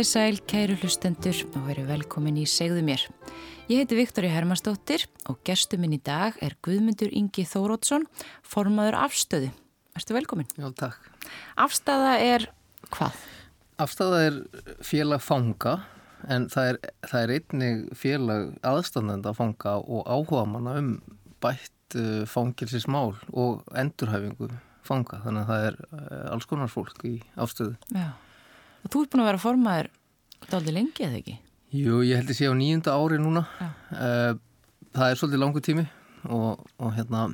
Komið sæl, kæru hlustendur og verið velkomin í Segðu mér. Ég heiti Viktori Hermannsdóttir og gerstu minn í dag er Guðmundur Ingi Þórótsson, formaður afstöðu. Erstu velkomin? Já, takk. Afstæða er hvað? Afstæða er félag fanga en það er, það er einnig félag aðstandenda fanga og áhuga manna um bætt uh, fangilsismál og endurhæfingu fanga. Þannig að það er uh, alls konar fólk í afstöðu. Já. Og þú ert búin að vera formaður daldi lengi eða ekki? Jú, ég held að sé á nýjunda ári núna. Já. Það er svolítið langu tími og, og hérna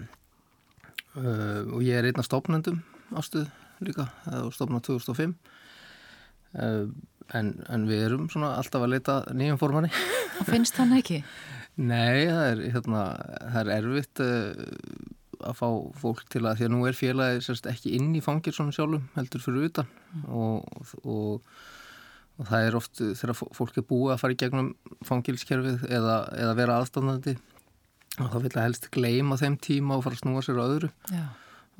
og ég er einn af stofnendum ástuð líka, var stofnað 2005 en, en við erum svona alltaf að leita nýjum formanni. Og finnst þann ekki? Nei, það er, hérna, það er erfitt að fá fólk til að, því að nú er félagi sérst, ekki inn í fangir svona sjálfum heldur fyrir utan og, og, og það er oft þegar fólk er búið að fara í gegnum fangilskerfið eða, eða vera aðstandandi og þá vil að helst gleima þeim tíma og fara að snúa sér á öðru Já.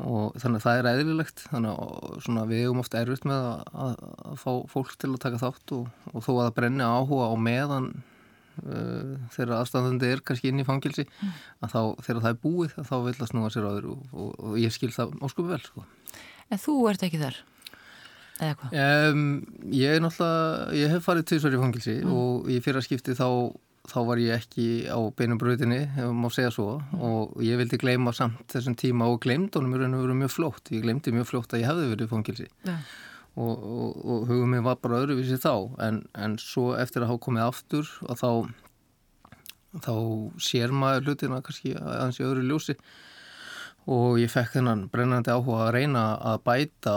og þannig að það er eðlilegt þannig að við hefum ofta erfitt með að, að, að fá fólk til að taka þátt og, og þó að það brenni áhuga á meðan Uh, þegar aðstæðandi er kannski inn í fangilsi mm. að þá þegar það er búið þá vil það snúa sér á þér og, og, og ég skil það óskupi vel sko. En þú ert ekki þar? Eða hvað? Um, ég er náttúrulega, ég hef farið tvisvar í fangilsi mm. og í fyrra skipti þá, þá var ég ekki á beinum bröðinni, ef maður segja svo mm. og ég vildi gleyma samt þessum tíma og gleymd og veru mjög flótt ég gleymdi mjög flótt að ég hefði verið í fangilsi Ja. Og, og, og hugum mig var bara öðruvísi þá. En, en svo eftir að hafa komið aftur og þá þá sér maður hlutina kannski aðeins í öðru ljósi. Og ég fekk þennan brennandi áhuga að reyna að bæta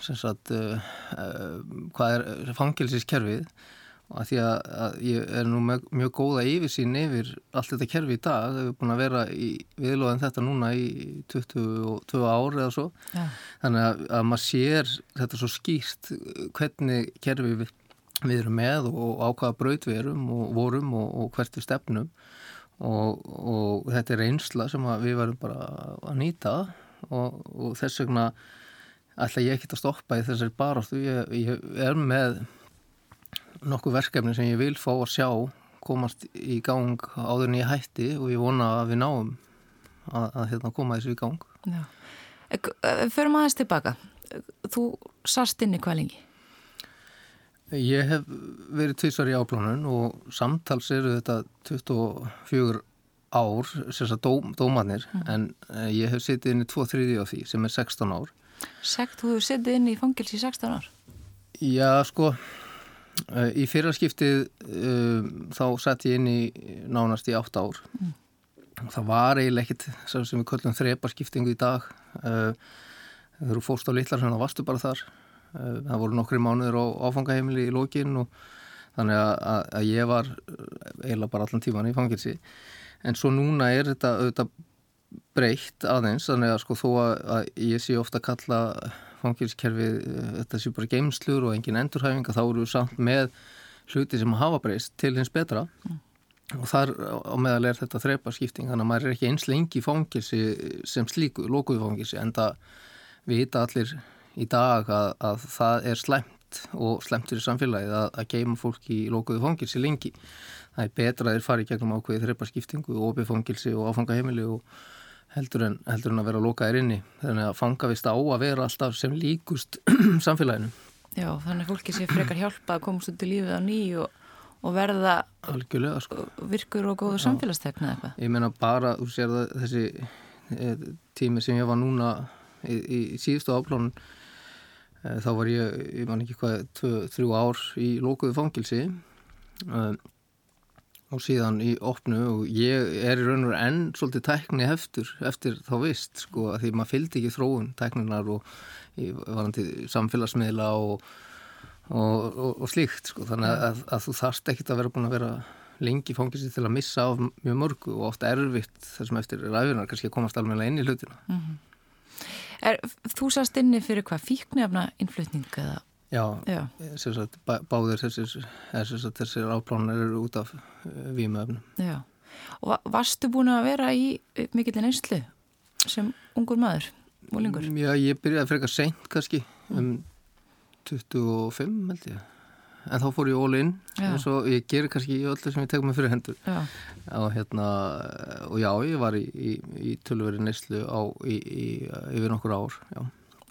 sem sagt uh, uh, hvað er fangilsiskerfið og að því að, að ég er nú með, mjög góða yfirsýn yfir allt þetta kerfi í dag, við erum búin að vera í viðlóðan þetta núna í 22 ár eða svo. Já. þannig að, að maður sér þetta svo skýrt hvernig kerfi við, við erum með og á hvaða braut við erum og vorum og, og hvert við stefnum. Og, og þetta er reynsla sem við varum bara að nýta. Og, og þess vegna ætla ég ekki að stoppa í þessari barástu, ég, ég er með nokkuð verkefni sem ég vil fá að sjá komast í gang áður en ég hætti og ég vona að við náum að, að hérna, koma þessu í gang. Já. Förum aðeins tilbaka. Þú sast inn í hvað lengi? Ég hef verið tvísvar í áplánun og samtals eru þetta 24 ár, sérstaklega dóm, dómanir, mm. en eh, ég hef sittið inn í 2-3 á því sem er 16 ár. Sekt, þú hefur sittið inn í fangils í 16 ár? Já, sko, í fyrraskiptið um, þá sett ég inn í nánast í 8 ár. Mm. Það var eiginlega ekkit sem við köllum þreparskiptingu í dag. Uh, þegar þú fórst á litlar að varstu bara þar. Uh, það voru nokkri mánuður á áfangaheimili í lókin og þannig að, að, ég var eiginlega bara allan tíman í fangilsi. En svo núna er þetta auðvitað breytt aðeins, þannig að sko þó að, að ég sé ofta kalla fangilskerfið, þetta sé bara geimslur og engin endurhæfing, þá eru við samt með hluti sem hafa breyst til hins betra mm. og þar á meðal er þetta þrepa skipting, þannig að maður er ekki eins lengi í fangilsi sem slíku, lókuðu fangilsi, en það vita allir í dag að, að það er slæmt og slemt fyrir samfélagið að, að geima fólki í lókuðu fangilsi lengi. Það er betra að þeir fari gegnum ákveðið þrepa skiptingu og opið fangilsi og áfangaheimili og heldur en, heldur en að vera lokaðir inni. Þannig að fanga vist á að vera alltaf sem líkust samfélaginu. Já, þannig að fólki sé frekar hjálpa að komast út í lífið á ný og, og verða Algjörlega, sko. virkur og góður samfélagstegna eitthvað. Ég menna bara, þú sér það þessi e, tími sem ég var núna í, í síðustu áplónun e, þá var ég, ég man ekki hvað tvö, þrjú ár í lókuðu fangilsi og e, og síðan í opnu og ég er í raun og enn svolítið tækni heftur eftir þá vist sko að því maður fylgdi ekki þróun tækninar og varandi samfélagsmiðla og, og, og, og slíkt sko þannig að, að, þú þarft ekkit að vera búin að vera lengi fóngisi til að missa af mjög mörgu og ofta erfitt þessum eftir ræðunar kannski að komast alveg inn í hlutina. Mm -hmm. Er, þú sast inni fyrir hvað fíknefna innflutning eða? Já, Já. Sagt, báðir þessir, þessir áplánar eru út af uh, vímöfnum. Já, og varstu búin að vera í mikillin einslu sem ungur maður, múlingur? Já, ég byrjaði frekar seint kannski, um 25 held ég. en þá fór ég all in Já. og ég gerir kannski í öllu sem ég tek mig fyrir hendur Já, og hérna og já, ég var í, í, í tölveri neyslu á í, í, yfir nokkur ár já.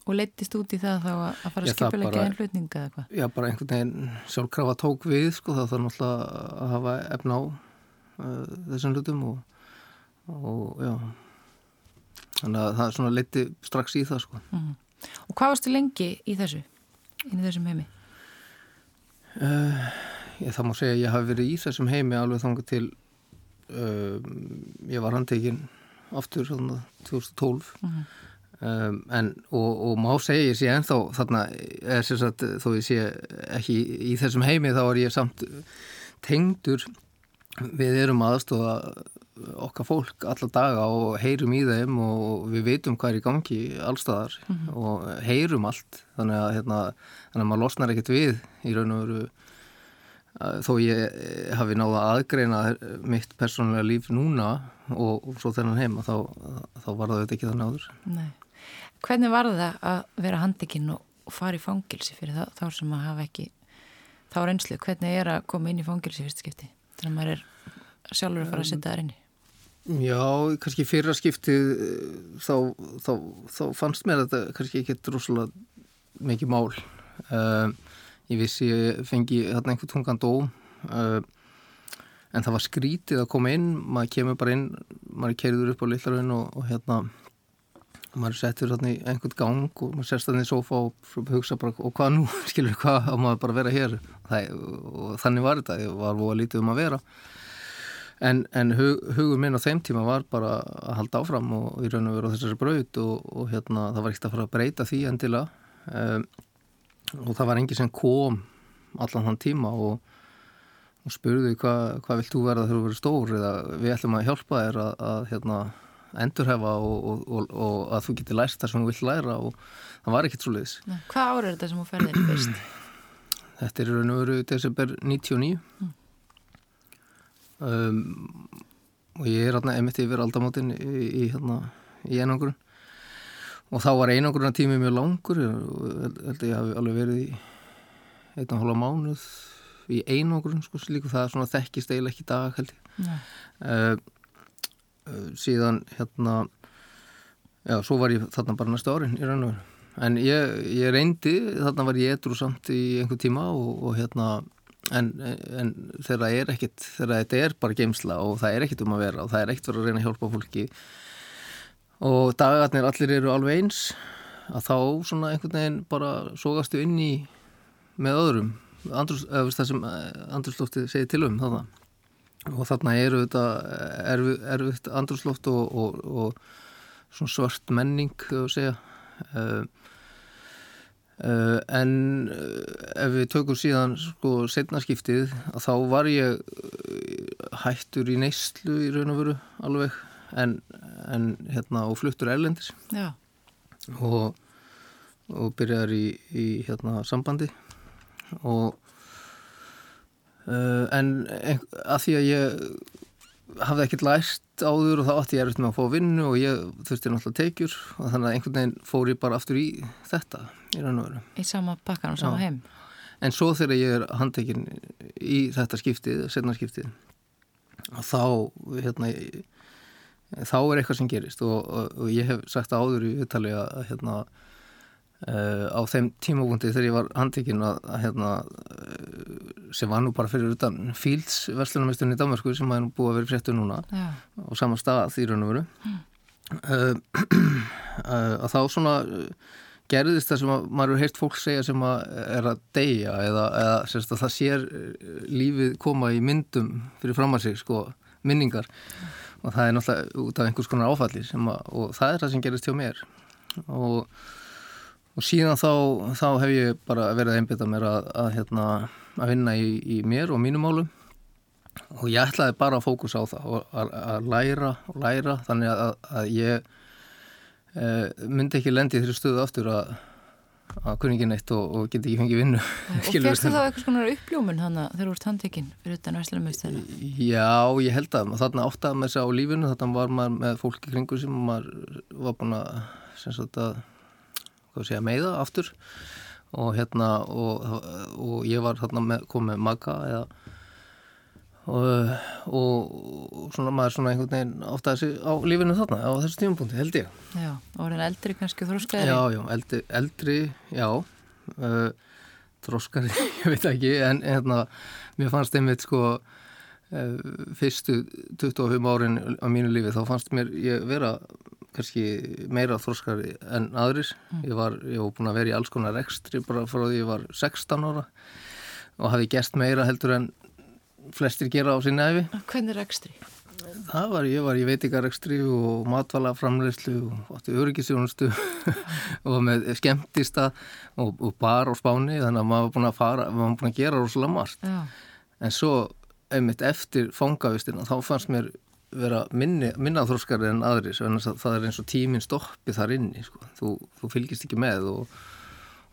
Og leittist út í það þá að fara að bara- einn hlutninga eða hvað? já, bara einhvern veginn sjálfkrafa tók við sko, það þarf náttúrulega að hafa efna á uh, þessum hlutum og, og já þannig að það svona leiti strax í það sko Mhm. Og hvað varstu lengi í þessu, inn í þessum heimi? Ég, það má segja að ég hafi verið í þessum heimi alveg þangað til um, ég var handtekinn aftur svona 2012 Mhm. Um, en, og, og má segja ég sé ennþá þarna er sagt þó ég sé ekki í, þessum heimi þá er ég samt tengdur. Við erum aðstofa okkar fólk alla daga og heyrum í þeim og við veitum hvað er í gangi allstaðar og heyrum allt. Þannig að, hérna, þannig að maður losnar ekkert við í raun og veru þó ég hafi náða aðgreina mitt persónulega líf núna og, og svo þennan heima þá, þá var það auðvitað ekki þannig áður. Nei. Hvernig var það að vera handikinn og, fara í fangilsi fyrir þá, þá sem að hafa ekki þá reynslu? Hvernig er að koma inn í fangilsi fyrst skipti? Þannig að maður er sjálfur að fara að setja það inn í. Já, kannski fyrra skiptið eh, þá, þá, þá fannst mér þetta kannski ekki rosalega mikið mál uh, ég vissi ég fengi þarna einhver tungan dóm uh, en það var skrítið að koma inn maður kemur bara inn, maður er keiriður upp á Lillarhaun og, og hérna maður settur þarna í einhvern gang og maður sérst þarna í sofa og hugsa bara og hvað nú, skilur hvað, á maður bara að vera hér? Það, og þannig var þetta, ég var voða lítið um að vera. En, en hug, hugur minn á þeim tíma var bara að halda áfram og í raun og veru á þessari braut og, og hérna það var ekkert að fara að breyta því endilega. Um, og það var engi sem kom allan þann tíma og, og spurði hvað hva vilt þú verða þegar þú verður stór? Eða við ætlum að hjálpa þér að, að hérna, endurhefa og, og, og að þú getur lært það sem þú vilt læra og það var ekkert svo leiðis. Hvað ára er þetta sem þú ferðir fyrst? Þetta er raun og veru desember 99 um, og ég er hérna emitt yfir aldamótin í, í, hérna, í einangrun og þá var einangruna tími mjög langur og held ég hafi alveg verið í einn og hálfa mánuð í einangrun sko líka það er svona þekkist eiginlega ekki dag held ég Nei. uh, síðan hérna já, svo var ég þarna bara næstu árin í raun og veru. En ég, ég reyndi, þarna var ég edru samt í einhver tíma og, og hérna en, en þegar það er ekkit þegar þetta er bara geimsla og það er ekkit um að vera og það er ekkit verið að reyna að hjálpa fólki. Og dagarnir allir eru alveg eins að þá svona einhvern veginn bara sógastu inn í með öðrum. Andrús, veist, það sem andrúsloftið segir til um þarna og þarna eru þetta erfitt, erfitt andrúsloft og, og, og svona svart menning að segja. Uh, uh, en ef við tökum síðan sko setnaskiptið þá var ég hættur í neyslu í raun og veru alveg en, en hérna og fluttur erlendis. Já. og, og byrjar í, í hérna sambandi. Og en ein, að því að ég hafði ekkert lært áður og þá átti ég erfitt með að fá vinnu og ég þurfti náttúrulega tekjur og þannig að einhvern veginn fór ég bara aftur í þetta í raun og veru. Í sama bakkan og sama Já. heim. En svo þegar ég er handtekinn í þetta skiptið, setna skiptið, þá, hérna, þá er eitthvað sem gerist og, og, og ég hef sagt áður í viðtali að hérna, uh, á þeim tímabundi þegar ég var handtekinn að, að hérna, uh, sem var nú bara fyrir utan Fields verslunarmistunni í Danmarku sem er nú búið að vera fréttu núna Já. á sama stað í raun og veru. Uh, uh, að þá svona gerðist það sem að maður hefur heyrt fólk segja sem að er að deyja eða, eða sérst að það sér lífið koma í myndum fyrir fram að sig sko, minningar. Og það er náttúrulega út af einhvers konar áfalli að, og það er það sem gerist hjá mér. Og, og síðan þá, þá hef ég bara verið að einbytta mér að, að, hérna, að vinna í, í mér og mínum málum og ég ætlaði bara að fókusa á það og að, að læra og læra þannig að, að ég e, myndi ekki lendi þeirri stöðu aftur að að kunni ekki neitt og, og geti ekki fengið vinnu Og férstu þá eitthvað svona uppljómun að þegar þú ert handtekinn fyrir utan Vestlumauðstæðina? Já, ég held að þarna áttaði þess að á lífinu þarna var maður með fólki kringu sem maður var búin að, sagt að segja, meiða aftur. Og hérna og, og ég var þarna með, kom með maka eða og, og svona maður svona einhvern veginn að þessi á lífinu þarna á þessu tímapunkti held ég. Já, og var hann eldri kannski þróskaðri? Já, já, eldri, eldri já. Uh, þróskari, ég veit ekki en hérna, mér fannst einmitt sko uh, fyrstu 25 árin á mínu lífi þá fannst mér ég vera kannski meira þróskari en aðrir ég var, ég var búin að vera í alls konar rekstri bara frá því ég var 16 ára og hafi gert meira heldur en flestir gera á sinni æfi Hvernig er ekstri? Það var, ég var í veitingarekstri og matvala framleyslu og átti öryggisjónustu og með skemmtista og, og bar á spáni þannig að maður var búin að fara, maður var búin að gera rosalega margt. Já. En svo, einmitt eftir fangavistina, þá fannst mér vera minni, minna þróskari en aðri, það er eins og tíminn stoppi þar inni, sko. þú, þú fylgist ekki með og,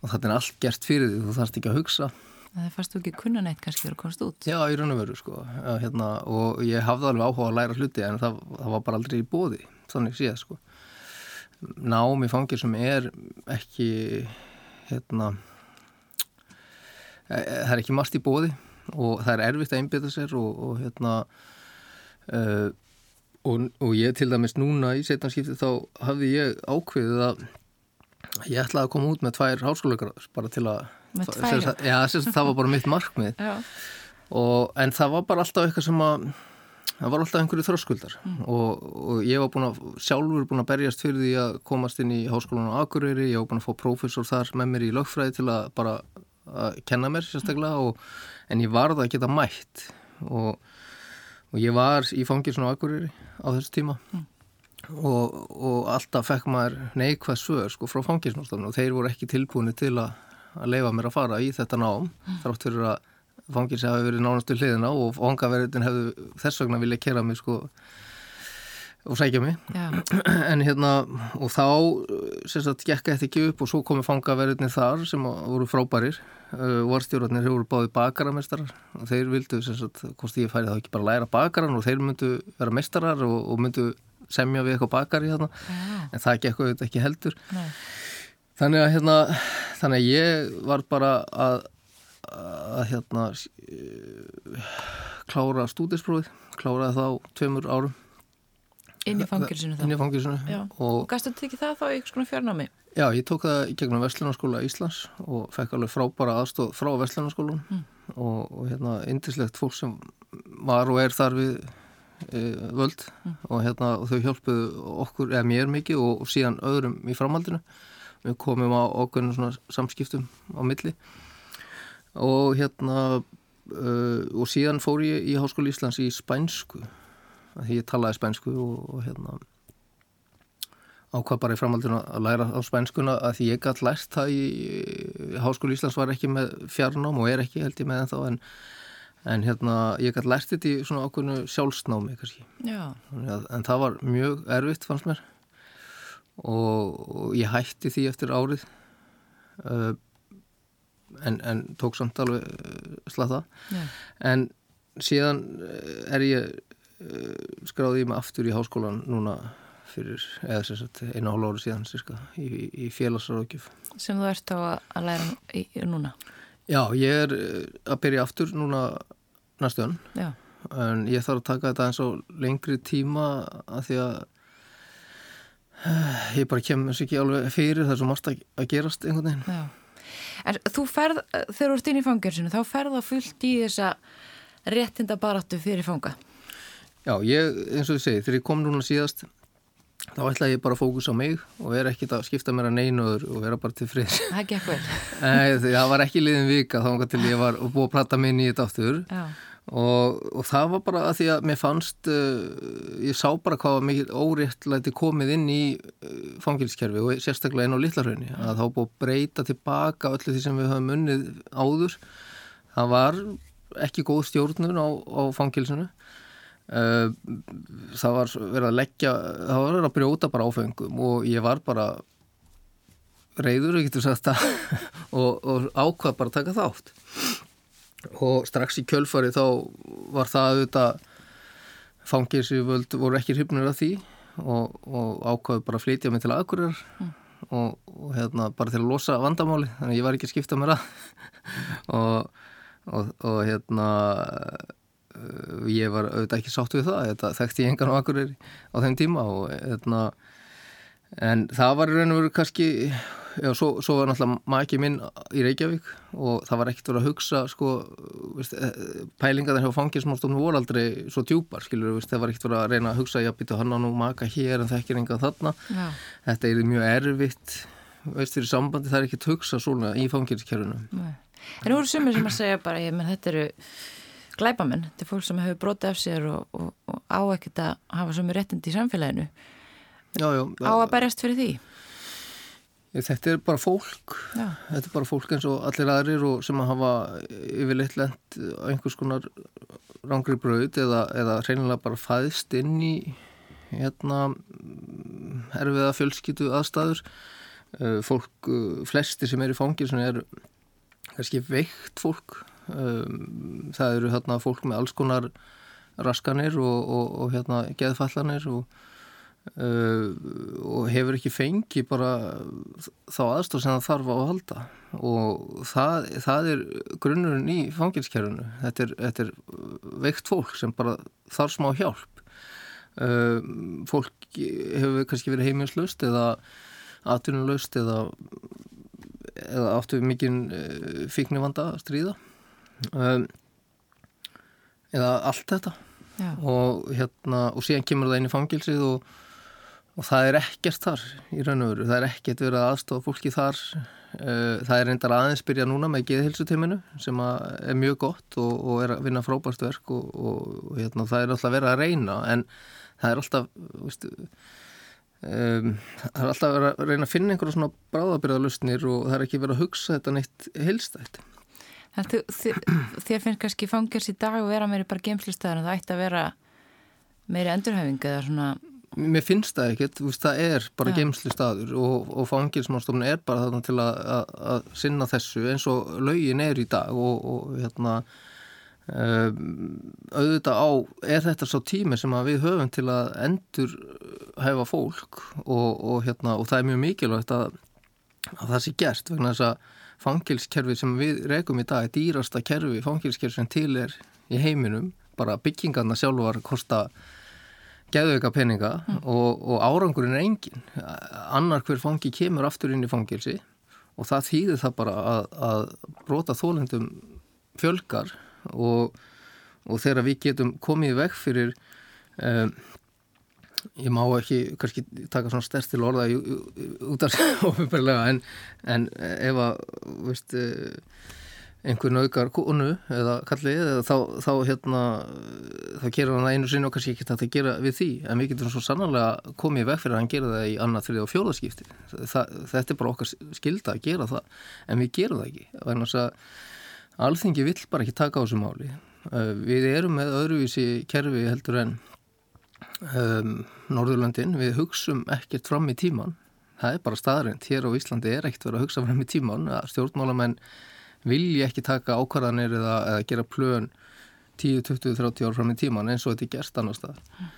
og þetta er allt gert fyrir því, þú þarfst ekki að hugsa. Það fannst þú ekki kunna neitt kannski að komast út? Já, í raun og veru sko hérna, og ég hafði alveg áhuga að læra hluti en það, það var bara aldrei í bóði þannig séð sko Nám í fangir sem er ekki hérna e, það er ekki margt í bóði og það er erfitt að einbita sér og, og hérna uh, og, og ég til dæmis núna í setjanskipti þá hafði ég ákveðið að ég ætlaði að koma út með tvær háskólaugráður bara til að tvær? Já, það var bara mitt markmið. Og, en það var bara alltaf eitthvað sem að það var alltaf einhverju þröskuldar. Mm. og, og ég var búin að sjálfur búin að berjast fyrir því að komast inn í háskólan á Akureyri, ég var búin að fá prófessor þar með mér í lögfræði til að bara að kenna mér sérstaklega og, en ég varði að geta mætt. Og, og ég var í fangilsinu á Akureyri á þessu tíma mm. og alltaf fekk maður neikvæð svör sko frá fangilsinu og þeir voru ekki tilbúinu til að að leifa mér að fara í þetta nám mm. þrátt fyrir að fangilsi hafi verið nánastu hliðina og fangaverðin hefðu þess vegna vilja kera mig sko og sækja mig. En hérna og þá sem sagt gekka þetta ekki upp og svo komi fangaverðinni þar sem voru frábærir. Uh, vorstjórnarnir hefur voru báði bakaramestarar og þeir vildu sem sagt hvort ég færi þá ekki bara læra bakaran og þeir myndu vera mestarar og, og myndu semja við eitthvað bakari hérna. En það gekk auðvitað ekki heldur. Nei. Þannig að hérna, þannig að ég var bara að, að hérna klára stúdisprófið, kláraði þá tveimur árum. Inn í fangilsinu þá? Inn í fangilsinu. Og, og gæstu þetta ekki það þá í eitthvað fjárnámi? Já, ég tók það gegnum Vestlunarskóla Íslands og fekk alveg frábara aðstóð frá Vestlunarskólan mm. og, og hérna indislegt fólk sem var og er þar við e, völd mm. og hérna og þau hjálpuðu okkur, eða mér mikið og, og síðan öðrum í framhaldinu við komum á okkur svona samskiptum á milli og hérna uh, og síðan fór ég í Háskóli Íslands í spænsku því ég talaði spænsku og, og hérna ákvað bara í framhaldinu að læra á spænskuna að því ég gæti lært það í, í Háskóli Íslands var ekki með fjarnám og er ekki held ég með en þá en, en hérna ég gæti lært þetta í svona okkurnu sjálfsnámi kannski. En það var mjög erfitt fannst mér. Og, og ég hætti því eftir árið uh, en, en tók samt alveg uh, slata en síðan uh, er ég skráði ég mig aftur í háskólan núna fyrir einu hálf ári síðan sérska, í, í félagsraugjöf sem þú ert á að læra í, núna? Já, ég er uh, að byrja aftur núna næstuðan en ég þarf að taka þetta eins og lengri tíma að því að ég bara kemur þessu ekki alveg fyrir það er svo margt að gerast einhvern veginn. Já. En þú ferð, þegar þú ert inn í fangjörnsinu þá ferða fullt í þessa réttinda baráttu fyrir fanga Já, ég, eins og þú segir, þegar ég kom núna síðast þá ætlaði ég bara að fókusa á mig og vera ekkit að skipta mér að neynuður og vera bara til frið Það gekk vel. Það var ekki liðin vika þá til ég var búið að prata mig inn í þetta Já. Og, og það var bara að því að mér fannst uh, ég sá bara hvað var mikið óréttlæti komið inn í uh, fangilskerfi og sérstaklega inn á Littlarhaunni mm. að þá búið að breyta tilbaka öllu því sem við höfum unnið áður. Það var ekki góð stjórnun á, á fangilsinu það var verið að leggja það var verið að brjóta bara áfengum og ég var bara reyður, ég getur sagt það og, og ákvað bara að taka þátt og strax í kjölfari þá var það auðvitað fangir sem voru ekki hrifnir af því og, og ákvaðu bara að flytja mig til aðgurar mm. og, og hérna bara til að losa vandamáli þannig að ég var ekki að skipta mér að og, og, og hérna ég var auðvitað ekki sátt við það þetta þekkti ég engan á akkurir á þeim tíma og hérna en það var raun og veru kannski já, svo, svo var náttúrulega maki minn í Reykjavík og það var ekkert verið að hugsa sko, veist, eh, pælingar þar hjá fanginsmálstofnum voru aldrei svo djúpar skilur, veist, það var ekkert verið að reyna að hugsa já, býta hann á nú maka hér en þekkir enga þarna. Já. þetta er mjög erfitt veist fyrir sambandi það er ekkert hugsa svona í fanginskerfinu En nú eru sumir sem að segja bara ég menn þetta eru glæbamenn þetta er fólk sem hefur brotið af sér og, og, og á ekkert að hafa sumir réttindi í samfélaginu já, já, á að berjast fyrir því Þetta er bara fólk, Já. þetta er bara fólk eins og allir aðrir og sem að hafa yfirleitt lent einhvers konar rangri bröð eða, eða reynilega bara fæðst inn í hérna erfiða fjölskyttu aðstæður. Eh, fólk, eh, flesti sem er í fangir sem er kannski veikt fólk, eh, það eru hérna fólk með alls konar raskanir og, og, og hérna geðfallanir og Uh, og hefur ekki fengi bara þá aðstof sem það þarf á að halda. Og það, það er grunnurinn í fangilskerfunu þetta, þetta er veikt fólk sem bara þarf smá hjálp. Uh, fólk hefur kannski verið heimilslaust eða atvinnulaust eða, eða áttu mikið uh, fíknivanda að stríða um, eða allt þetta. Og, hérna, og síðan kemur það inn í fangilsið og og það er ekkert þar í raun og veru, það er ekkert verið að aðstofa fólki þar. Eh, það er reyndar aðeins byrja núna með geðhilsutiminu sem er mjög gott og, og er að vinna frábært verk og, og hérna, það er alltaf verið að reyna en það er alltaf viðstu, um, það er alltaf verið að reyna að finna einhverja svona bráðabyrðalustnir og það er ekki verið að hugsa þetta neitt hilstætt Þér finnst kannski fangers í dag að vera meiri bara geimslistæðar en það ætti að vera meiri endurhæfing eða svona Mér finnst það ekkert, það er bara ja. geimsli staður og, og fangilsmálstofnun er bara þarna til að, að, að sinna þessu eins og laugin er í dag og, og hérna um, auðvitað á, er þetta svo tími sem við höfum til að endur hefa fólk og, og hérna, það er mjög mikilvægt að, að það sé gert vegna þess að fangilskerfi sem við rekum í dag er dýrasta kerfi fangilskerfi sem til er í heiminum, bara byggingarna sjálfur kosta geðveika peninga mm. og, og árangurinn er engin annar hver fangi kemur aftur inn í fangilsi og það þýðir það bara að, að brota þólendum fjölgar og, og þegar við getum komið vekk fyrir um, ég má ekki kannski taka svona stærst til orða út af þessu ofinbarlega en, en ef að veist, einhver nauðgar konu eða kallið eða þá, þá hérna þá gerir hann einu sinni og kannski ekki þetta að gera við því. En við getum svo sannarlega komið veg fyrir að hann gera það í annað, þrið og fjóðaskipti þetta er bara okkar skilda að gera það en við gerum það ekki. Þess að alþingi vill bara ekki taka á þessu máli. Uh, við erum með öðruvísi kerfi heldur en um, Norðurlandin, við hugsum ekkert fram í tíman það er bara staðrind, hér á Íslandi er ekkert verið að hugsa fram í tíman stjórnmálamenn vilja ekki taka ákvarðanir eða, eða gera plön 10, 20, 30 ár fram í tíman eins og þetta er gerst annar stað mm.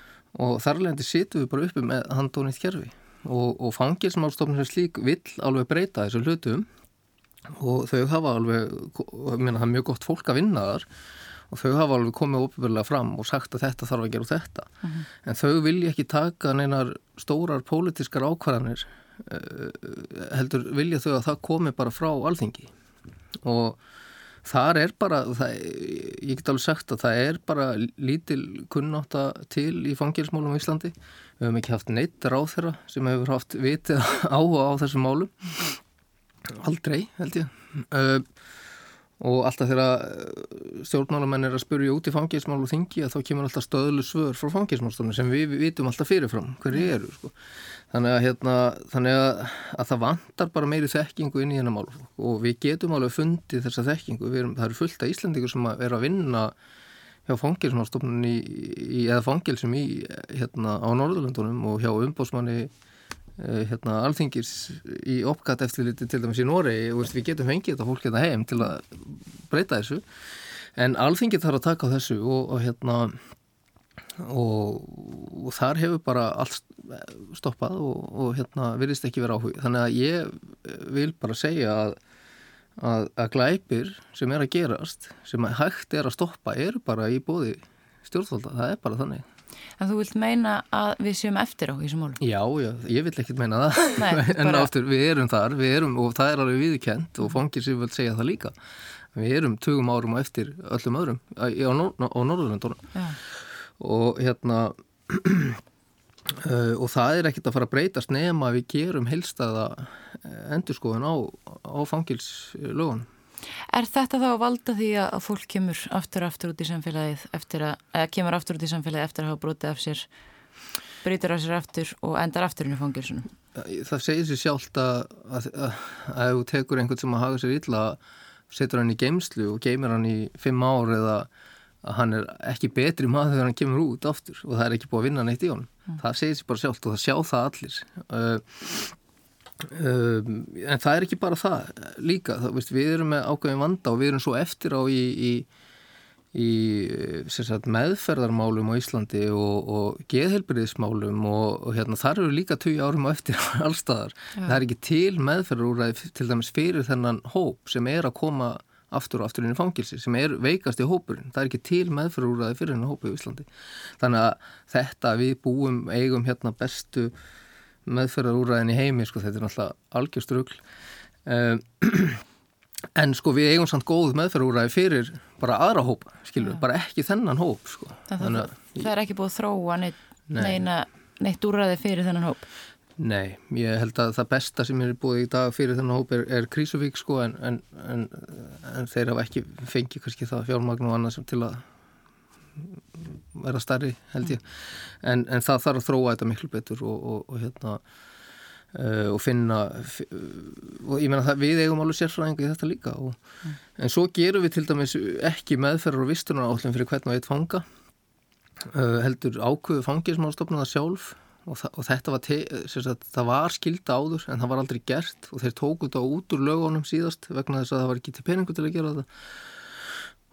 og þarlegandi situm við bara uppi með handónið kjærfi og, og fangilsmálstofnum sem slík vill alveg breyta þessu hlutum. Og þau hafa alveg, meina það er mjög gott fólk að vinna þar og þau hafa alveg komið óbyrgulega fram og sagt að þetta þarf að gera þetta mm -hmm. en þau vilja ekki taka neinar stórar pólitískar ákvarðanir eh, heldur vilja þau að það komi bara frá alþingi og þar er bara, það, ég get alveg sagt að það er bara lítil kunnáta til í fangilsmálum í Íslandi. Við hefum ekki haft neitt ráð þeirra sem hefur haft vitið áhuga á þessum málum. Aldrei, held ég. Uh, og alltaf þegar eh, stjórnmálamenn er að spurja út í fangilsmál og þingi að þá kemur alltaf stöðlu svör frá fangilsmálstofnum sem við, vitum alltaf fyrirfram hverju eru sko. þannig, að, hérna, þannig að, að það vantar bara meiri þekkingu inn í hennar mál og við getum alveg fundið þessa þekkingu. Erum, það eru fullt af Íslandingur sem er að vinna hjá fangilsmálstofnun eða fangilsum í hérna, á Norðurlandunum og hjá umbósmanni Eh, hérna, alþingis í opkatt eftirliti til dæmis í Noregi og við getum fengið þetta fólk hérna heim til að breyta þessu. En alþingið þarf að taka á þessu og, og hérna og, og þar hefur bara allt stoppað og, og hérna virðist ekki vera áhug þannig að ég vil bara segja að, að, að glæpir sem er að gerast sem hægt er að stoppa er bara í bóði stjórnvalda, það er bara þannig En þú vilt meina að við séum eftir á þessum málum? Já, já, ég vil ekkert meina það. Nei, en bara... áttur, við erum þar við erum, og það er alveg viðkent og fangir sem vil segja það líka. Við erum tugum árum á eftir öllum öðrum á, á, á Norðurlandunum og hérna uh, og það er ekkert að fara að breytast nema við gerum helstaða endurskoðun á, á fangilslögun Er þetta þá að valda því að fólk kemur aftur aftur út í samfélagið eftir að, eða kemur aftur út í samfélagið eftir að hafa brotið af sér breytur af sér aftur og endar aftur inn í fangilsunum? Það segir sér sjálft að að ef þú tekur einhvern sem að hafa sér illa setur hann í geimslu og geimir hann í fimm ár eða að hann er ekki betri maður þegar hann kemur út aftur og það er ekki búið að vinna neitt í honum. Mm. Það segir sér bara sjálft og það sjá það allir. Uh, Um, en það er ekki bara það líka, það, veist, við erum með ákveðin vanda og við erum svo eftir á í, í, í sagt, meðferðarmálum á Íslandi og, og geðhelbriðismálum og, og hérna, þar eru líka tögi árum á eftir allstaðar. Ja. Það er ekki til meðferðarúræði til dæmis fyrir þennan hóp sem er að koma aftur og aftur inn í fangilsi sem er veikast í hópurinn. Það er ekki til meðferðarúræði fyrir þennan hópu í Íslandi. Þannig að þetta við búum eigum hérna bestu meðferðarúræðin í heimi, sko, þetta er náttúrulega algjörstrugl um, en sko við eigum samt góð meðferðarúræði fyrir bara aðra hópa, skilur, ja. bara ekki þennan hóp, sko. Það, það, það er ekki búið að þróa neitt, nei. neina, neitt úræði fyrir þennan hóp? Nei, ég held að það besta sem er búið í dag fyrir þennan hóp er, er Krísuvík, sko, en, en, en, en þeir hafa ekki fengið kannski það fjármagn og annað sem til að vera starri held ég en, en það þarf að þróa þetta miklu betur og, og, og hérna uh, og finna og ég menna það við eigum alveg sérfræðinga í þetta líka mm. en svo gerum við til dæmis ekki meðferðar og vistunar átlum fyrir hvern og eitt fanga uh, heldur ákveðu fangir sem á stofnaða sjálf og, þa og þetta var, sagt, það var skilda áður en það var aldrei gert og þeir tóku þetta út úr lögunum síðast vegna þess að það var ekki til peningu til að gera þetta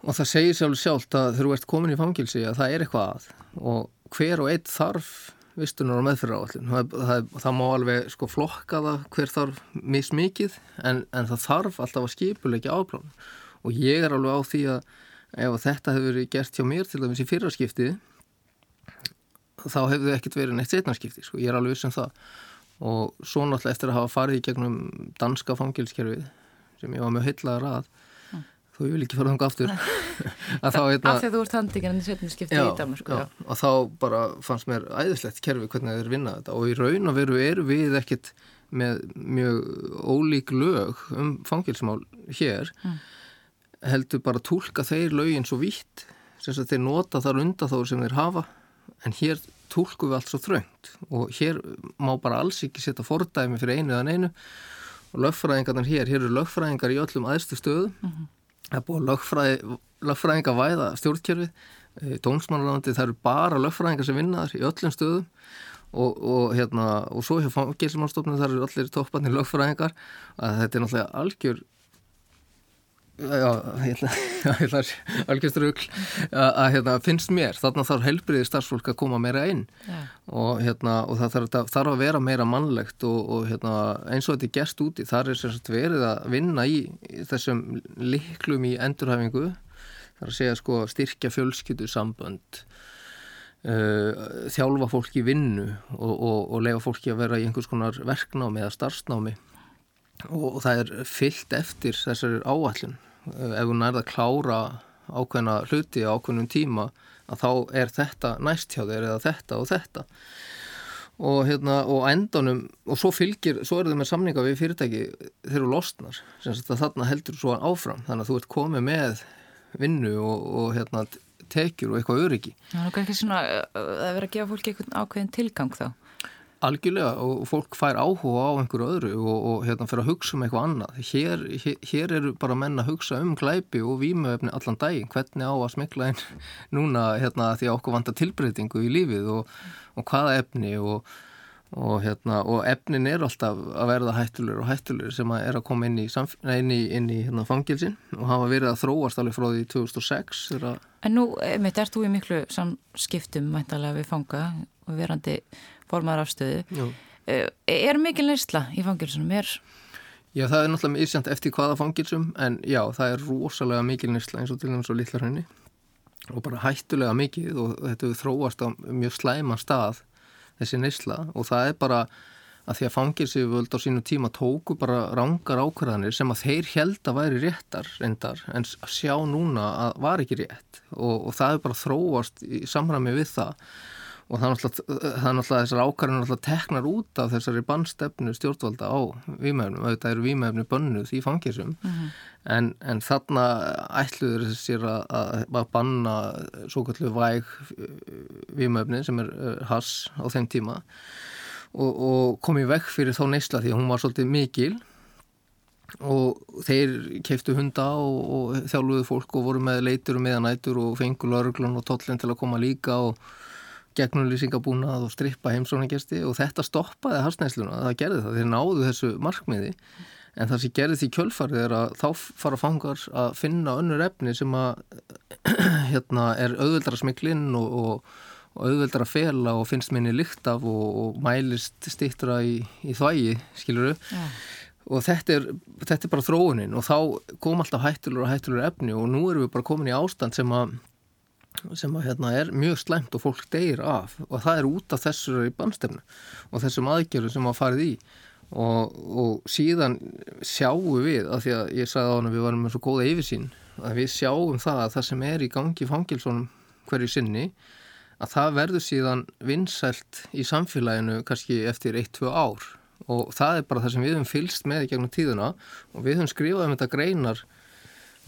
og það segir sjálf sjálft að þegar þú ert komin í fangilsi að það er eitthvað að. Og hver og eitt þarf vistunar og meðfyrir áallin það, það, það má alveg sko flokka það hver þarf mismikið en, en það þarf alltaf að skipulegja áplánu og ég er alveg á því að ef þetta hefur verið gert hjá mér til dæmis í fyrrarskipti þá hefur þau ekkert verið neitt setnarskipti sko, ég er alveg viss um það. Og svo náttúrulega eftir að hafa farið í gegnum danska fangilskerfið sem ég var með heilaðar að Þú vil ekki fara þánga aftur. Af því að þú ert handikinn en þið setjum skiptið í Danmark og þá bara fannst mér æðislegt kerfi hvernig þeir vinna þetta. Og í raun og veru eru við ekkit með mjög ólík lög um fangilsmál hér mm. heldur bara að tólka þeir lögin svo vitt sem að þeir nota þar undan þá sem þeir hafa en hér tólku við allt svo þröngt. Og hér má bara alls ekki setja fordæmi fyrir einu eða einu og lögfræðingarnar hér, hér eru lögfræðingar í öllum aðstu stöðum. Mm -hmm það er búið lögfræði, lögfræðinga væða stjórnkjörfið, eh, dómsmannarlandi það eru bara lögfræðingar sem vinnaðar í öllum stöðum og, og, hérna, og svo hjá gilsmannstofnum það eru allir topparnir lögfræðingar. Að þetta er náttúrulega algjör já, hérna algjörst rugg að hérna, finnst mér, þarna þarf helbriði starfsfólk að koma meira inn. Og, hérna, og það þarf, þarf að vera meira mannlegt og, og hérna, eins og þetta er gerst úti, þar er sagt, verið að vinna í, þessum liklum í endurhæfingu. Þar að segja sko styrkja fjölskyttu sambönd uh, þjálfa fólki vinnu og, og leifa fólki að vera í einhvers konar verknámi eða starfsnámi. Og það er fyllt eftir þessari áallun ef hún er að klára ákveðna hluti á ákveðnum tíma að þá er þetta næst hjá þeir eða þetta og þetta. Og hérna og endanum og svo fylgir, svo er það með samninga við fyrirtæki þeir eru losnar þarna heldur svo áfram. Þannig að þú ert komið með vinnu og, og hérna tekjur og eitthvað öryggi. Það er ekki svona að vera að gefa fólki eitthvað ákveðin tilgang þá Algjörlega og fólk fær áhuga á einhverju öðru og, og hérna fyrir að hugsa um eitthvað annað. Hér, hér, hér eru bara menn að hugsa um glæpi og výmöfni allan daginn, hvernig á að smikla einn núna hérna því að okkur vanda tilbreytingu í lífið og, og hvaða efni og, og, hérna, og efnin er alltaf að verða hættulegur og hættulegur sem að er að koma inn í, inn í, inn í hérna, fangilsin og hafa verið að þróast alveg frá því 2006 að... En nú, mitt, ert þú í miklu samskiptum mæntalega við fanga og verandi formar afstöðu. Eh, er mikil neysla í fangilsunum? Er... Já, það er náttúrulega ísjönd eftir hvaða fangilsum en já, það er rosalega mikil neysla eins og til dæmis og litlar henni og bara hættulega mikið og þetta þróast á mjög slæma stað þessi neysla. Og það er bara að því að fangilsiföld á sínu tíma tóku bara rángar ákvarðanir sem að þeir held að væri réttar reyndar en að sjá núna að var ekki rétt. Og, og það er bara þróast í samræmi við það og það er náttúrulega þessar ákvarðanir náttúrulega teknar út af þessari bannstefnu stjórnvalda á výmæfnum, auðvitað eru výmæfni bönnuð í fangilsum mm -hmm. en, en þarna ætluður þessir að, að banna svo kallu væg výmæfni sem er hass á þeim tíma. Og, og komið vekk fyrir þá neysla því að hún var svolítið mikil. Og þeir keiftu hunda og, og þjálfuðu fólk og voru með leitur og meðanætur og fengur lauruglun og tollin til að koma líka og gegnulýsingabúnað og strippa heimsónagesti og þetta stoppaði harsnæsluna, það gerði það, þeir náðu þessu markmiði en það sem gerði því kjölfarið er að þá fara fangar að finna önnur efni sem að hérna er auðveldra smiklinn og, og, og auðveldra fela og finnst minni lykt af og, og mælist stýttra í, í þvægi, skiluru ja. og þetta er, þetta er bara þróunin og þá kom alltaf hættulur og hættulur efni og nú erum við bara komin í ástand sem að sem að, hérna, er mjög slæmt og fólk deyir af og það er út af þessari bannstefnu og þessum aðgerðu sem að farið í. Og, og síðan sjáum við, af því að ég sagði á hann að við varum með svo góða yfirsýn að við sjáum það að það sem er í gangi fangilsónum hverju sinni að það verður síðan vinsælt í samfélaginu kannski eftir 1-2 ár. Og það er bara það sem við höfum fylst með í gegnum tíðuna og við höfum skrifað um þetta greinar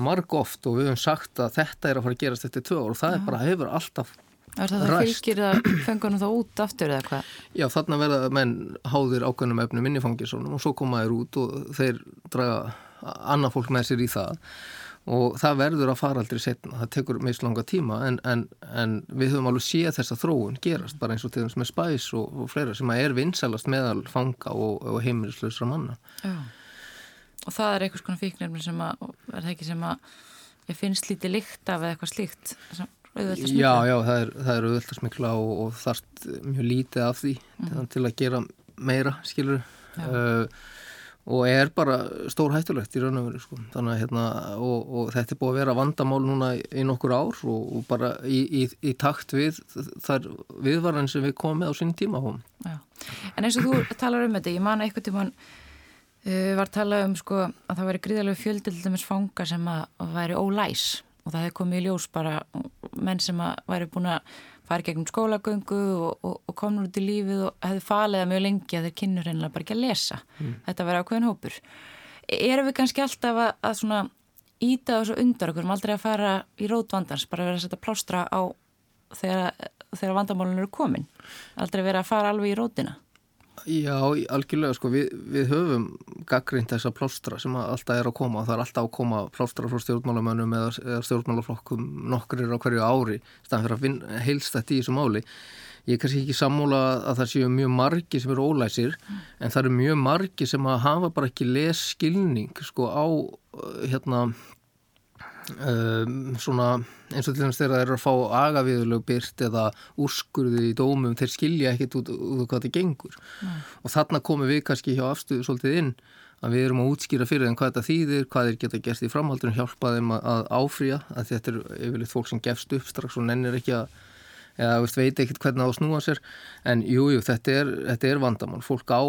marg oft og við höfum sagt að þetta er að fara að gerast eftir tvö ár og það ja. er bara hefur alltaf Er það það fylgir að fengunum þá út aftur eða hvað? Já, þarna verða menn háðir ákveðnum efnum inn í fangisunum og svo koma þeir út og þeir draga annað fólk með sér í það. Og það verður að fara aldrei setna, það tekur meist langa tíma en, en, en við höfum alveg séð þessa þróun gerast bara eins og til þess með spæs og, og fleira sem að er vinsalast meðal fanga og, og heimilislausra manna. Já og það er eitthvað svona fíknirfni sem að, er það ekki sem að ég finnst lítið líkt af eða eitthvað slíkt Já, já, það er, það er auðvitað smikla og, og þarft mjög lítið af því mm. til að gera meira, skilur uh, og er bara stór hættulegt í raun og veru sko. þannig að hérna, og, og þetta er búið að vera vandamál núna í nokkur ár og, og bara í, í, í takt við þar viðvaran sem við komum með á sín tíma En eins og þú talar um þetta, ég man eitthvað tíman Uh, var talað um sko að það væri gríðarlega fjöldildumins fanga sem að væri ólæs. Og það hefði komið í ljós bara menn sem að væri búin að fara gegnum skólagöngu og, og, og komur út í lífið og hefði falið að mjög lengi að þeir kynur reynilega bara ekki að lesa. Mm. þetta verið ákveðin hópur. Erum við kannski alltaf að, að svona íta þessu undar okkur, aldrei að fara í rótvandans, bara verið að setja plástra á þegar, þegar vandamálun eru komin? Aldrei verið að fara alveg í rótina Já, algjörlega sko, við, við höfum gaggrind þessa plástra sem alltaf er að koma og það er alltaf að koma plástra frá stjórnmálamönnum eða, eða stjórnmálaflokkum nokkrir á hverju ári staðan fyrir að vinna heilst þetta í þessu máli ég er kannski ekki sammóla að það séu mjög margi sem eru ólæsir mm. en það eru mjög margi sem hafa bara ekki les skilning sko á hérna um, svona eins og til dæmis þegar það eru að fá agaviðulegu byrt eða úrskurði í dómum þeir skilja ekkit út, út hvað þetta gengur. Nei. og þarna komum við kannski hjá afstöðu svolítið inn að við erum að útskýra fyrir þeim hvað þetta þýðir, hvað þeir geta gert í framhaldunum, hjálpa þeim að, að áfrýja að þetta er yfirleitt fólk sem gefst upp strax og nennir ekki að eða veit ekkert hvernig það á að snúa sér. En jújú, jú, þetta er, er vandamál. Fólk á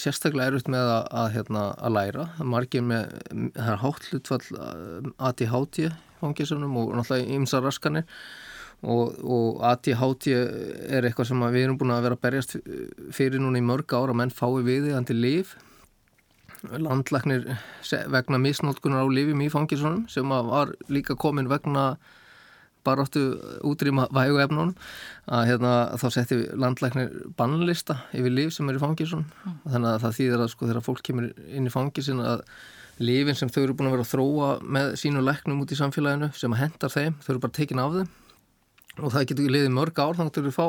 sérstaklega erfitt með að, að, hérna, að læra. Margir með, það er hátt hlutfall ADHD fangisunum og náttúrulega ymsa raskanir og, og ADHD er eitthvað sem við erum búin að vera að berjast fyrir núna í mörg ára menn fái við því andi líf landlæknir vegna misnótkunar á lífum í fangisunum sem var líka komin vegna bara áttu útrýma vægu efnunum að hérna, þá við landlæknir bannlista yfir líf sem er í fangisun mm. þannig að það þýðir að sko þegar fólk kemur inn í fangisin að lífin sem þau eru búin að vera að þróa með sínu læknum út í samfélaginu sem að hendar þeim, þau eru bara tekin af þeim. Og það getur ekki liðið mörg ár þannig að þau eru fá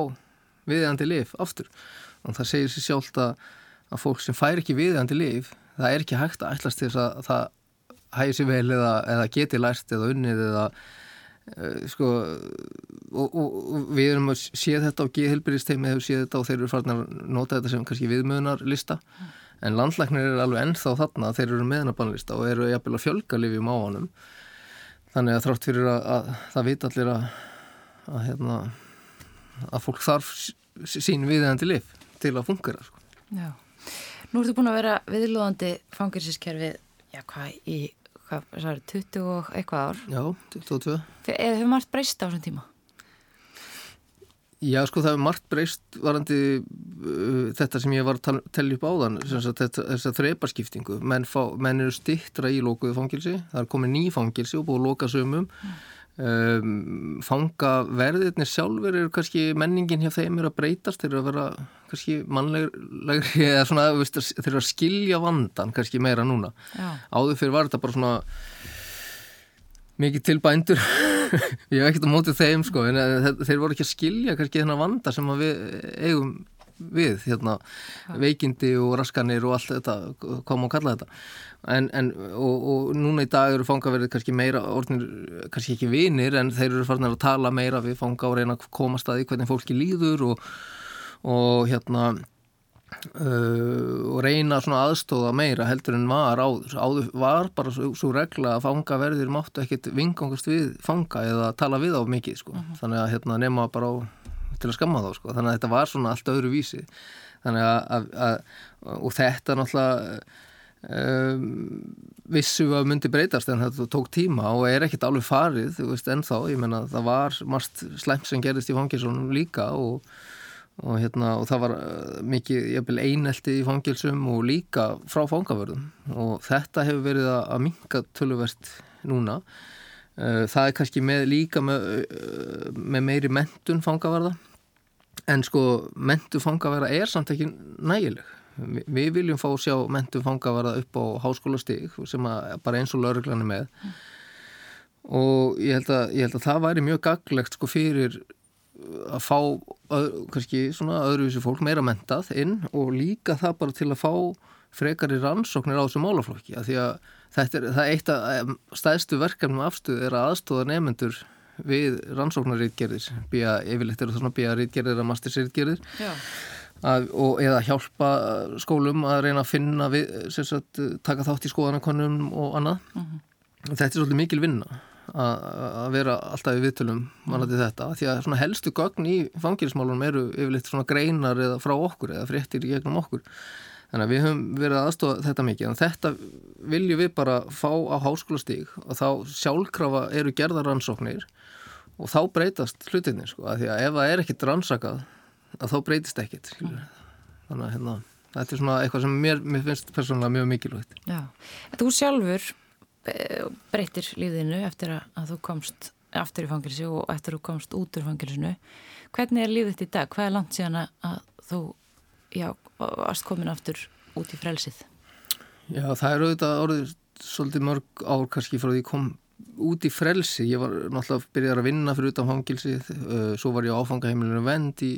viðjandi lif aftur. Og það segir sér sjálft að, að fólk sem fær ekki viðjandi líf það er ekki hægt að ætlast til þess að það hægir sér vel eða, eða geti lært eða unnið eða sko og, og, og við erum að sé þetta á G-helbyrjasteymi hefur séð þetta og þeir eru farin að nota þetta sem kannski viðmöðunar lista mm. en landlæknir er alveg ennþá þarna þeir eru meðnabannlista og eru jafnvel að fjölga lifjum á honum þannig að þrátt fyrir að, að það veit allir að að, hérna, að fólk þarf sín viðeigandi lif til að fungera sko. Já, nú ertu búin að vera viðlóðandi fangilsiskerfið já hvað í hvað, sagði, 20 og eitthvað ár Já, 22 Hefur margt breyst á þessum tíma? Já, sko það hefur margt breyst varandi uh, þetta sem ég var að tellja upp áðan þess að þreiparskiptingu menn, menn eru stittra í lókuðu fangilsi það er komið ný fangilsi og búið að lóka sömum mm. Um, fanga verðirnir sjálfur eru kannski menningin hjá þeim eru að breytast? Þeir eru að vera kannski mannlegri eða svona, þeir eru að skilja vandan kannski meira núna. Já. áður fyrir var þetta bara svona mikið til bændur. Ég hef ekkert á mótið þeim sko en eh, þeir voru ekki að skilja kannski þennan vanda sem við eigum við hérna, veikindi og raskanir og allt þetta, hvað má kalla þetta en, en og, og núna í dag eru fangaverðið kannski meira orðinir, kannski ekki vinir en þeir eru farin að tala meira við fanga og reyna að koma staði hvernig fólki líður og, og hérna Uh, og reyna svona aðstóða meira heldur en var áður áður var bara svo, svo regla að fangaverðir máttu ekkit vingangast við fanga eða tala við á mikið sko. uh mhm. -huh. þannig að hérna, nema bara á, til að skamma þá sko. þannig að þetta var svona allt öðru vísi. Að, að, og þetta náttúrulega um, vissu að myndi breytast en þetta tók tíma og er ekkit alveg farið veist ennþá, ég menna það var margt slemt sem gerist í fangisunum líka og og, hérna, og það var uh, mikið einelti í fangilsum og líka frá fangavörðum. Og þetta hefur verið að, að minka töluvert núna. Uh, það er kannski með, líka með, uh, með meiri mentun fangavarða en sko mentun fangavarða er samt ekki nægileg Vi, við viljum fá að sjá mentun fangavarða upp á háskólastig sem bara eins og lauruglan er með mm. og ég held, að, ég held að það væri mjög gaglegt sko fyrir að fá kannski svona öðruvísi fólk meira mentað inn og líka það bara til að fá frekari rannsóknir á þessu málaflokki að því að þetta er, það eitt af stæðstu verkefnum afstuð er að aðstóða nefnendur við rannsóknarriðgerðir býja, yfirleitt eru það svona býja riðgerðir að mastersriðgerðir og eða hjálpa skólum að reyna að finna við, sagt, taka þátt í skoðanakonum og annað uh mhm. -huh. þetta er svolítið mikil vinna að vera alltaf í viðtölum manandi mm. þetta, því að svona helstu gögn í fangilsmálunum eru yfirleitt svona greinar eða frá okkur eða fréttir í gegnum okkur þannig að við höfum verið aðstofa þetta mikið en þetta viljum við bara fá á háskólastík og þá sjálfkrafa eru gerðaransóknir og þá breytast hlutinni sko, að því að ef það er ekkit rannsakað að þá breytist ekkit mm. þannig að hérna, þetta er svona eitthvað sem mér, mér finnst persónulega mjög mikilvægt Já, þú sjálfur breytir lífðinu eftir að þú komst aftur í fangilsi og eftir að þú komst út úr fangilsinu. Hvernig er lífðitt í dag? Hvað er langt síðan að þú já, varst komin aftur út í frelsið? Já, það er auðvitað orðið svolítið mörg ár kannski frá því ég kom út í frelsi. Ég var náttúrulega byrjar að vinna fyrir utan fangilsið, svo var ég á áfangaheimilinu vend í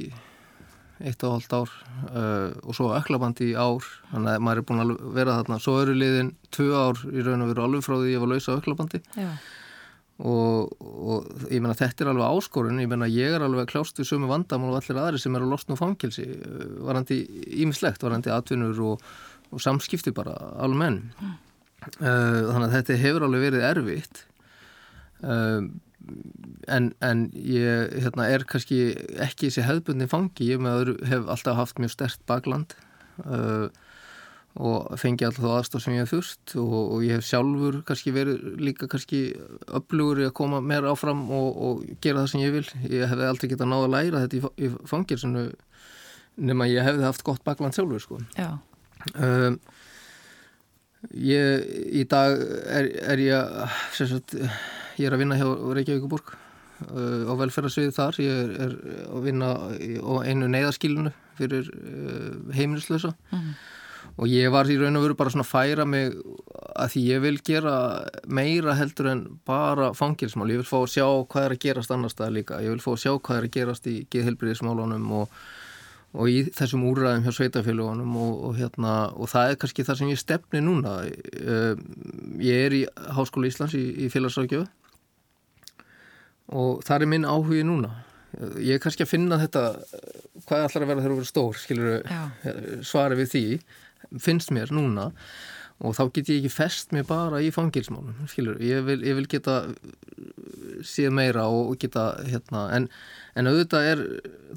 eitt og hálft ár uh, og svo öklabandi í ár þannig að maður er búin að vera þarna svo eru liðin tvö ár í raun og veru alveg frá því ég var lausa öklabandi og, og ég menna þetta er alveg áskorun. Ég menna ég er alveg klást við sömu vandamál og allir aðri sem eru lost nú fangilsi uh, varandi ímislegt, varandi atvinnur og, og samskipti bara alveg menn mm. uh, þannig að þetta hefur alveg verið erfitt. Um en, en ég hérna, er kannski ekki þessi hefðbundin fangi, ég með, hef alltaf haft mjög stert bakland. Uh, og fengi alltaf aðstof sem ég hef þurft og, og ég hef sjálfur kannski verið líka kannski upplugur í að koma meira áfram og, og gera það sem ég vil ég hef aldrei getað náða að læra þetta í, fangir nema ég hefði haft gott bakland sjálfur sko. um, ég í dag er, er ég sérstaklega Ég er að vinna hjá Reykjavíkuborg uh, á velferðarsviðu þar. Ég er, er að vinna á einu neyðaskilunu fyrir uh, heimilislösa mm -hmm. Og ég var í raun og veru bara svona að færa mig að því ég vil gera meira heldur en bara fangilsmál. Ég vil fá að sjá hvað er að gerast annar stað líka. Ég vil fá að sjá hvað er að gerast í geðhelbriðismálunum og og í þessum úrræðum hjá sveitafélagunum og, og, hérna, og það er kannski það sem ég stefni núna uh, ég er í Háskóla Íslands í, í félagsrákjöfu og það er minn áhugi núna ég er kannski að finna þetta hvað ætlar að vera þegar þú verður stór skilur, svari við því finnst mér núna og þá get ég ekki fest mér bara í fangilsmálum skilur, ég vil, ég vil geta síða meira og geta hérna, en, en auðvitað er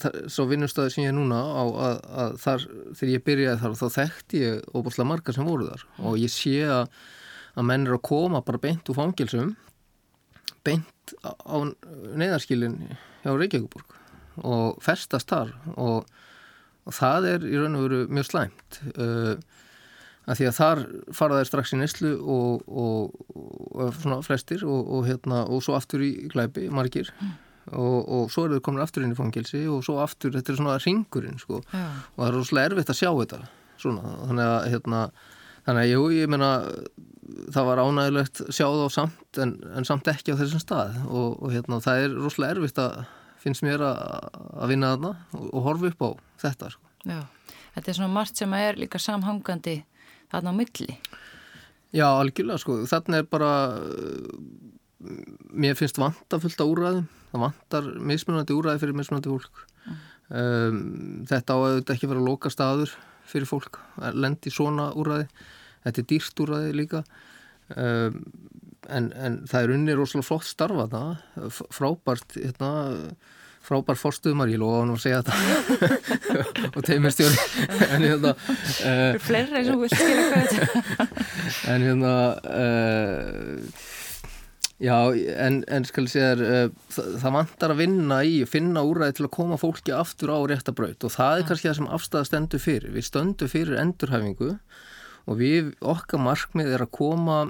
það, svo vinnustöður sem ég er núna á að, að þar, þegar ég byrjaði þar þá þekkti ég óbúslega marga sem voru þar. Og ég sé að, að menn er að koma bara beint úr fangilsum beint á neyðarskilin hjá Reykjavíkuborg og festast þar. Og, og það er í raun og veru mjög slæmt uh, að því að þar fara þær strax í neslu og, og, og svona flestir og, og hérna og svo aftur í glæpi, margir mm. og svo eru þau komin aftur inn í fangilsi og svo aftur, þetta er svona ringurinn sko Já. og það er rosalega erfitt að sjá þetta svona, þannig að hérna þannig að jú, ég meina það var ánægilegt sjáð á samt en, en samt ekki á þessum stað og hérna það er rosalega erfitt að finnst mér að, vinna þarna og horfa upp á þetta sko. Já, þetta er svona margt sem er líka samhangandi þarna á milli. Já, algjörlega sko, þarna er bara mér finnst vanta fullt á úræðum, það vantar mismunandi úræði fyrir mismunandi fólk mm. um, þetta á að þetta ekki vera loka staður fyrir fólk lendi svona úræði þetta er dýrst úræði líka um, en, en það er unni rosalega flott starfa það frábært hérna frábær fórstuðumar, ég lofa hann að segja þetta. Og teimistjóri en hérna uh, fleira eins og vilt skilja hvað en hérna uh, já, en, en skal segja uh, það, það vantar að vinna í finna úræði til að koma fólki aftur á réttabraut og það er kannski það sem afstæða stendur fyrir. Við stöndum fyrir endurhæfingu og við, okkar markmið er að koma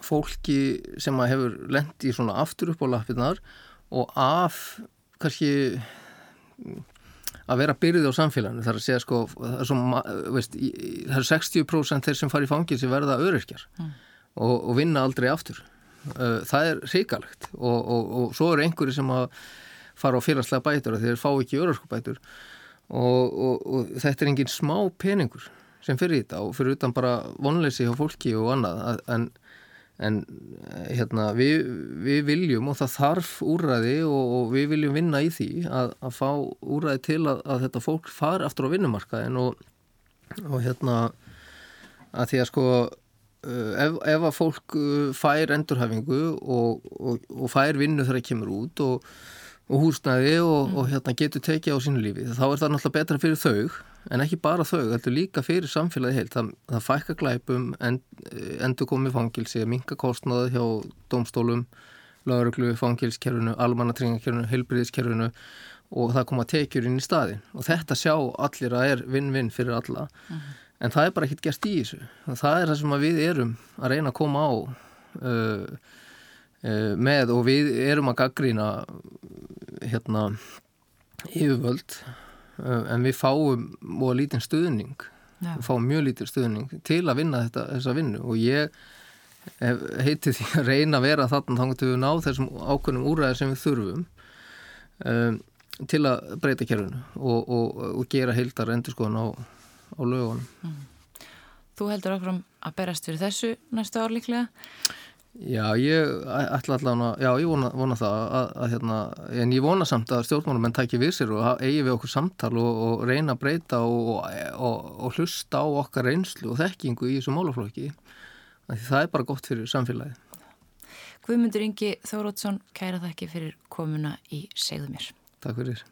fólki sem að hefur lendi í svona aftur upp á lappirnar og af kannski að vera byrðið á samfélaginu. Þar að segja sko það er, svo, veist, það er 60% þeir sem fari í fangin sem verða öryrkjar mm. og, og vinna aldrei aftur. Það er hrikalegt og, og, og svo eru einhverju sem að fara á félagslega bætur og þeir fá ekki öryrkubætur og þetta er engin smá peningur sem fyrir þetta og fyrir utan bara vonleysi á fólki og annað. En en hérna, við, við viljum og það þarf úræði og, og við viljum vinna í því að, að fá úræði til að, að þetta fólk fari aftur á vinnumarkaðin og, og hérna að því að sko eh, ef, ef að fólk eh, fær endurhafingu og, og fær vinnu þegar það kemur út og húsnæði og hérna, getur tekið á sínu lífi þá er það náttúrulega betra fyrir þau en ekki bara þau, er líka fyrir samfélagi heilt, það, það fækka glæpum end, endur komið fangilsi minga kostnaði hjá domstólum lauruglu, fangilskerfinu almannatringakerfinu, heilbriðiskerfinu og það koma tekjur inn í staðin og þetta sjá allir að er vinn-vinn fyrir alla, uh -huh. en það er bara ekkit gert í þessu, það er það sem við erum að reyna að koma á uh, uh, með og við erum að gaggrína hérna yfirvöld. Eh, en við fáum og lítinn stuðning Já. við fáum mjög lítinn stuðning til að vinna þetta, þessa vinnu og ég heiti því að reyna að vera þarna þá getum við ná þessum ákveðnum úræðir sem við þurfum um, til að breyta kerfinu og, og, og gera heildar endur skoðan á, á lögunum mm. Þú heldur áfram að berast fyrir þessu næstu ár líklega? Já, ég ætla allavega, já, ég vona, vona það að, að hérna, en ég vona samt að stjórnmálum en takki við sér og eigi við okkur samtal og, og reyna að breyta og, og, og hlusta á okkar reynslu og þekkingu í þessu málaflokki. Það er bara gott fyrir samfélagi Guðmundur Ingi Þórótsson, kæra þakki fyrir komuna í Segðumir Takk fyrir